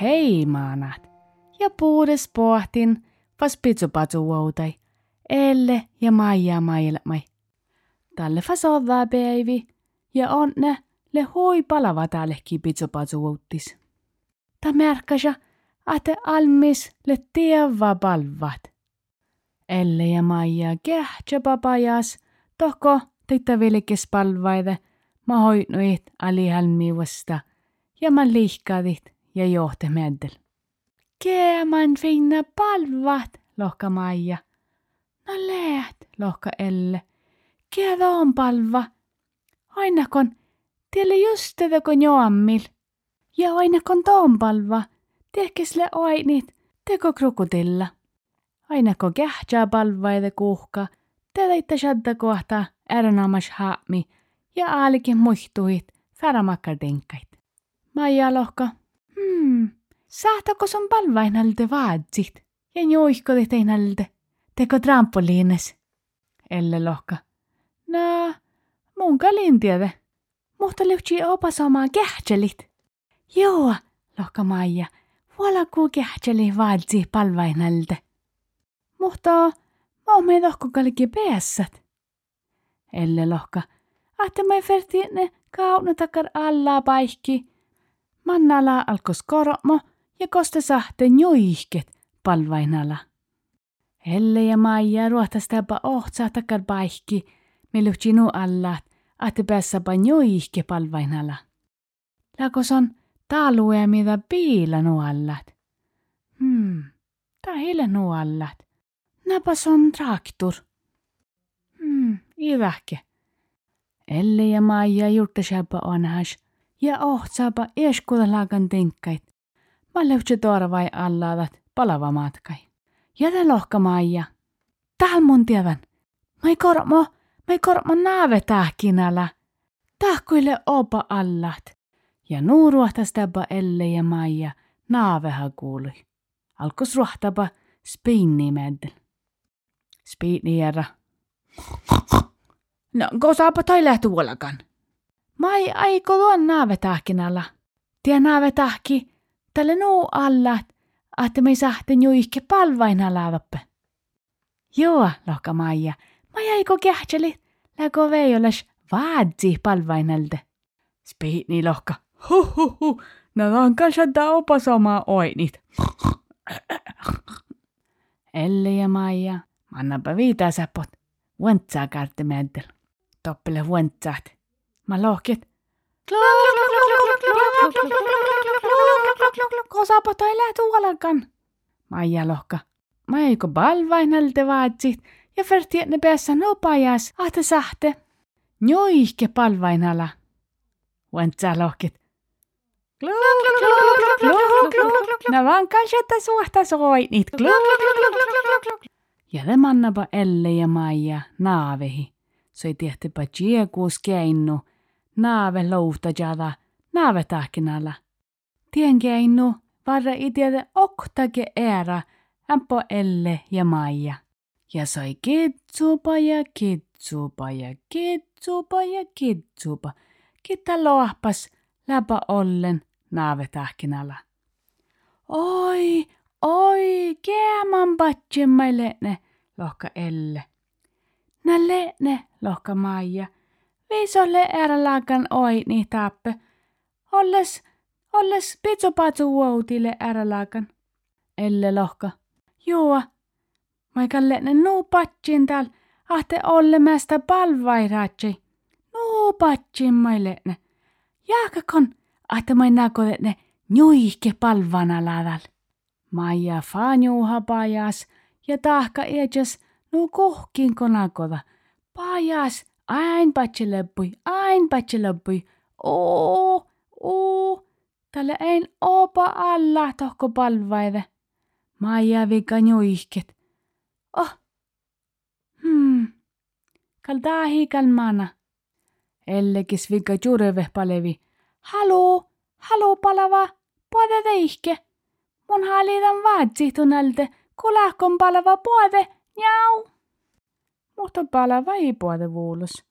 Hei maanat. Ja puudes pohtin, vas pitsupatsu woutai. Elle ja Maija maailmai. Tälle fasovaa päivi ja onne le hui palava täällekin pitsupatsu wouttis. Ta märkäsä, että almis le tievä palvat. Elle ja Maija kähtsä papajas, tohko teitä vilkes palvaide, mä hoitnuit alihalmiivasta ja mä liihkadit ja johte meddel. Käämän finna palvat, lohka Maija. No läht, lohka Elle. Käävä on palva. Ainakon, tielle just tätä kun joammil. Ja ainakon toon palva. Tehkesle oinit, teko krokotilla. Ainako kähtsää palvaide kuhka. Tätä itse shadda kohta ärnaamas haami. Ja aalikin muistuit, färamakkar denkait. Maija lohka. Hmm, sahtako sun palvainalde vaatsit? Ja juihkodit einalde. Teko trampoliines. Elle lohka. No, mun kalin tiede. Mutta lyhtsi opas omaa kähtselit. Joo, lohka Maija. Valakuu kähtseli vaatsi palvainalde. Mutta mä oon meitä kalki päässät. Elle lohka. Ahte mä ferti ne kauna takar alla paikki. Mannala alkos kormo ja koste sahte njuihket palvainala. Elle ja Maija ruohtastapa ohtsaa takar paikki, me lyhtsinu allat, ahte päässäpä njuihke palvainala. Lakos on talue mitä piila nuallat. Hmm, tää hille nuallat. Napas on traktor. Hmm, ivähke. Elle ja Maija juttasapa onhas ja ohtsaapa eskuda laakan tinkkait. Mä löydsin torvai allaavat palava matkai. Jätä lohka Maija. Tääl mun tiedän. Mä ei kormo, mä ei kormo naave tähkinällä. Tahkuille opa allat. Ja nuu ruohtastapa Elle ja Maija naaveha kuului. Alkos ruohtapa spiinni meddel. Spiinni järä. No, ko saapa toi lähtuolakan. Mai aiko luon naavetähkinällä. Tie naavetähki, tälle nuu allat, että me sahte juihke palvaina laavappe. Joo, lohka Maija. Mai aiko kähtseli, läko veijolas vaadzi palvainalde. Spiitni lohka. Huh, huh, huh. No on kanssa opas omaa oinit. Elle ja Maija, mannapa viitaa säpot. Vuentsaa kärti meddel. Toppele vuentsaat. Mä lohkit. Kosaapa tai lähtu alakan. Maija lohka. Mä eikö balvainalte vaatsit ja ferti ne päässä nopajas ahte sahte. Njoihke palvainala. Vuentsaa lohkit. No vaan kanssa suhta soinit. Ja le mannapa Elle ja Maija naavehi. Soi tihtipä chiekuus keinnu. Naave louhta jada. Naave tahkinalla. Tien keinnu. Varra itiede oktake era. Ämpo Elle ja Maija. Ja sai kitsupa ja kitsupa ja kitsupa ja kitsupa. Kitta lohpas läpä ollen naavetähkinällä. Oi, oi, käämän patsimma le'ne, lohka Elle. Nä le'ne, lohka Maija. Viisolle ärälaakan oi niin tappe. Olles, olles pitsopatsu uotille ärälaakan. Elle lohka. Joo, Maikan le'ne nuu patsin tääl, ahte olle mästä palvairatsi. Nuu patsin mai le'ne. Jaakakon, ahte mai nako le'ne njuihke palvana ladal. Maija fanjuuha pajas ja tahka ejas nuu kohkin konakoda. Pajas, ain patsi leppui, ain patsi leppui. Oo, oo, tälle ein opa alla tohko palvaide. Maija vika njuihket. Oh, hmm, kal dahi kal mana. Ellekis vika jureve palevi. Halo, halo palava, puode teihke. Mun halitan vaatsi kun lähkon palava puode, njau. Mutta palava ei puode vuulus.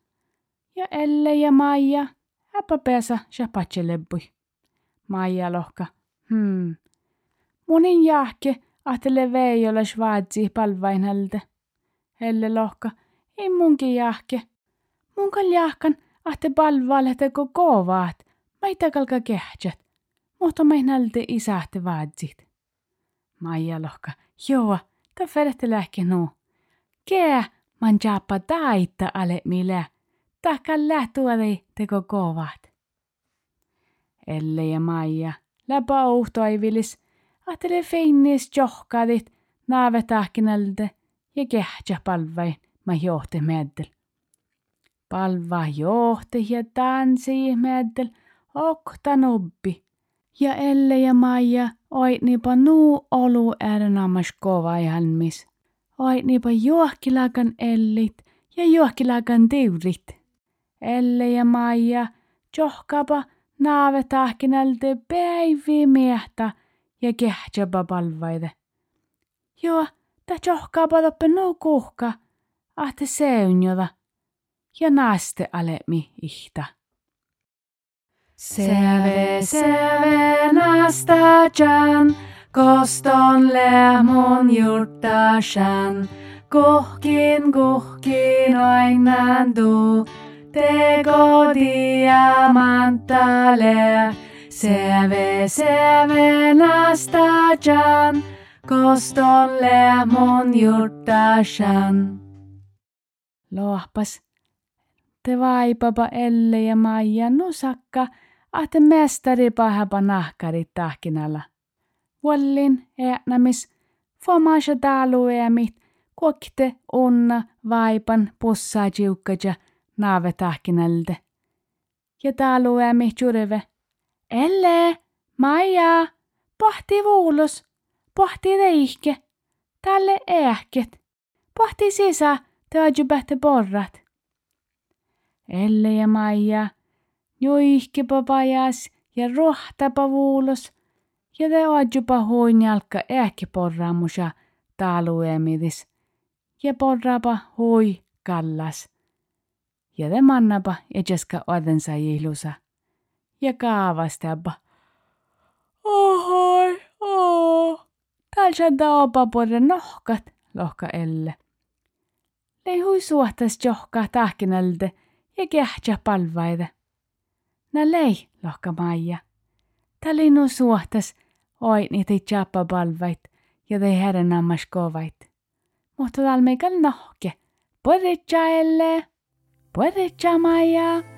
Ja Elle ja Maija, äpä pääsä lebbui. Maija lohka, hmm. Munin jahke, ahtele vei olla vaatsi palvainhalde. Elle lohka, ei munkin jahke. Munkal jahkan, ahte palvaalle teko kovaat, maita kalka kehtsät. Mutta mein nälde isähte vaatsit. Maija lohka, joo, ta färte lähke nu. Kää, man jaappa taitta ale millä. Tahkan lähtuari teko kovaat. Elle ja Maija, läpä uhtoivilis, ahtele feinnis johkadit, naave tahkinalde ja kehtsä palvain, ma johti meddel. Palva johti ja tanssi meddel, okta nubbi. Ja Elle ja Maija oitnipa nuu olu äärenammas kovaihalmis. Oitnipa juohkilakan ellit ja juohkilakan tiurit. Elle ja Maija johkapa naave tahkinalte päivi miehtä ja kehtsäpä palvaide. Joo, ta johkapa toppe nuu kuhka, ahte seunjota ja naaste alemi ihta. Seve, seve nastajan, koston lämon jurtashan, kuhkin, kuhkin oinan du, teko diamantale. Seve, seve nastajan, koston lämon jurtashan. Lohpas, te vaipapa Elle ja Maija nusakka, ahte mestari pahapa nahkari tahkinalla. Wallin äänämis, fomaasha taalueemit, kuokte onna vaipan pussaa jiukkaja naave tahkinalte. Ja taalueemi jureve. Elle, Maija, pohti vuulus, pohti reihke, tälle ähket, pohti sisä, te porrat. Elle ja Maija, juihkipa pajas ja rohtapa vuulos, ja te ajupa huin jalka ähki porraamusa taaluemidis, ja porraapa hui kallas. Ja te mannapa ejeska odensa jihlusa, ja kaavastapa. Ohoi, oh, täällä opa porre nohkat, lohka Elle. Lei hui suhtas johkaa tahkinalde, ja kehtsä palvaide. Nä lei, lohka Maija. Täli nu suhtas, oi niitä tjappa palvait, ja te herren ammas kovait. Mutta talmeikal nohke, porritsa elle, porritsa Maija.